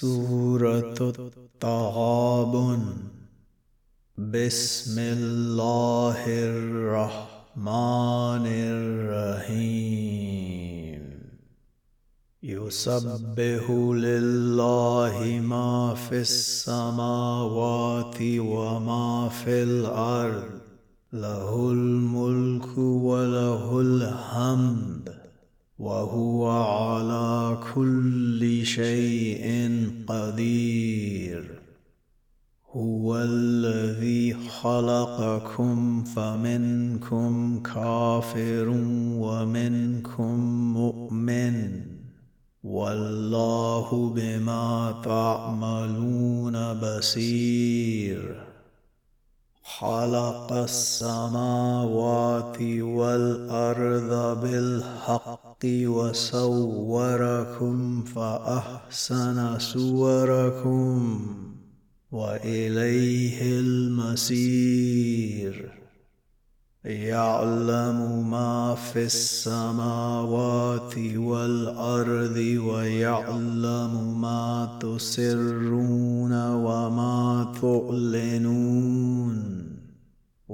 سورة التغابن بسم الله الرحمن الرحيم. يسبح لله ما في السماوات وما في الأرض. له الملك وله الحمد. وهو على كل شيء قدير. هو الذي خلقكم فمنكم كافر ومنكم مؤمن. والله بما تعملون بصير. خلق السماوات والأرض بالحق وصوركم فأحسن صوركم وإليه المصير يعلم ما في السماوات والأرض ويعلم ما تسرون وما تعلنون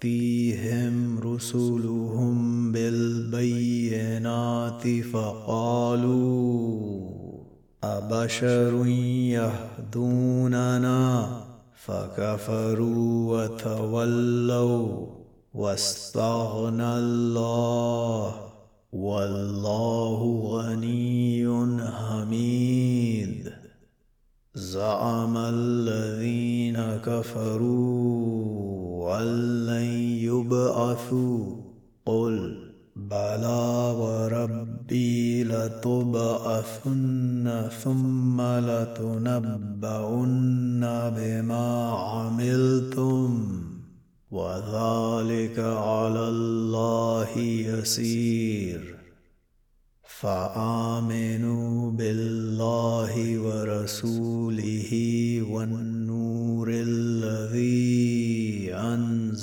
تأتيهم رسلهم بالبينات فقالوا أبشر يهدوننا؟ فكفروا وتولوا واستغنى الله والله غني حميد. زعم الذين كفروا أن لن يبعثوا. قل بلى وربي لتبعثن ثم لتنبؤن بما عملتم. وذلك على الله يسير. فآمنوا بالله ورسوله.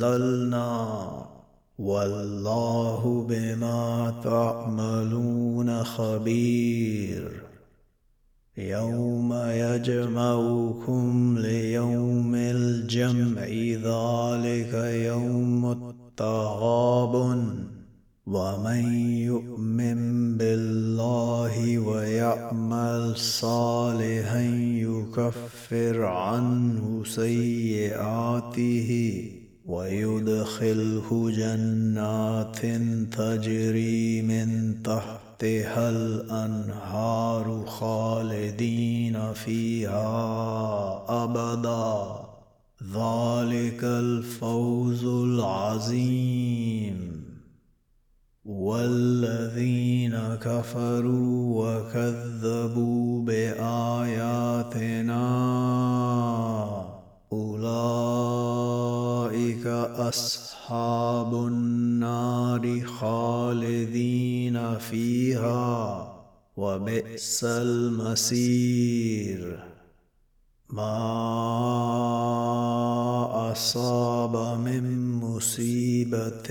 أنزلنا. والله بما تعملون خبير. يوم يجمعكم ليوم الجمع ذلك يوم التغابن ومن يؤمن بالله ويعمل صالحا يكفر عنه سيئاته. ويدخله جنات تجري من تحتها الأنهار خالدين فيها أبدا. ذلك الفوز العظيم. والذين كفروا وكذبوا بآياتنا أصحاب النار خالدين فيها وبئس المصير. ما أصاب من مصيبة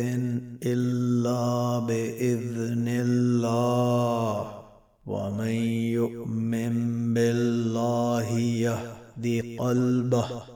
إلا بإذن الله ومن يؤمن بالله يهدي قلبه.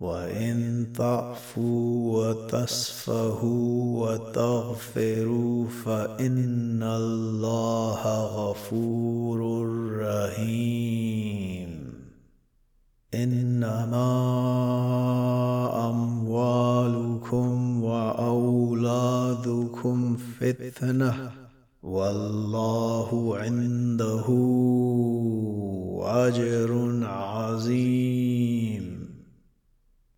وإن تعفوا وتصفهوا وتغفروا فان الله غفور رحيم. انما اموالكم واولادكم فتنه والله عنده اجر عظيم.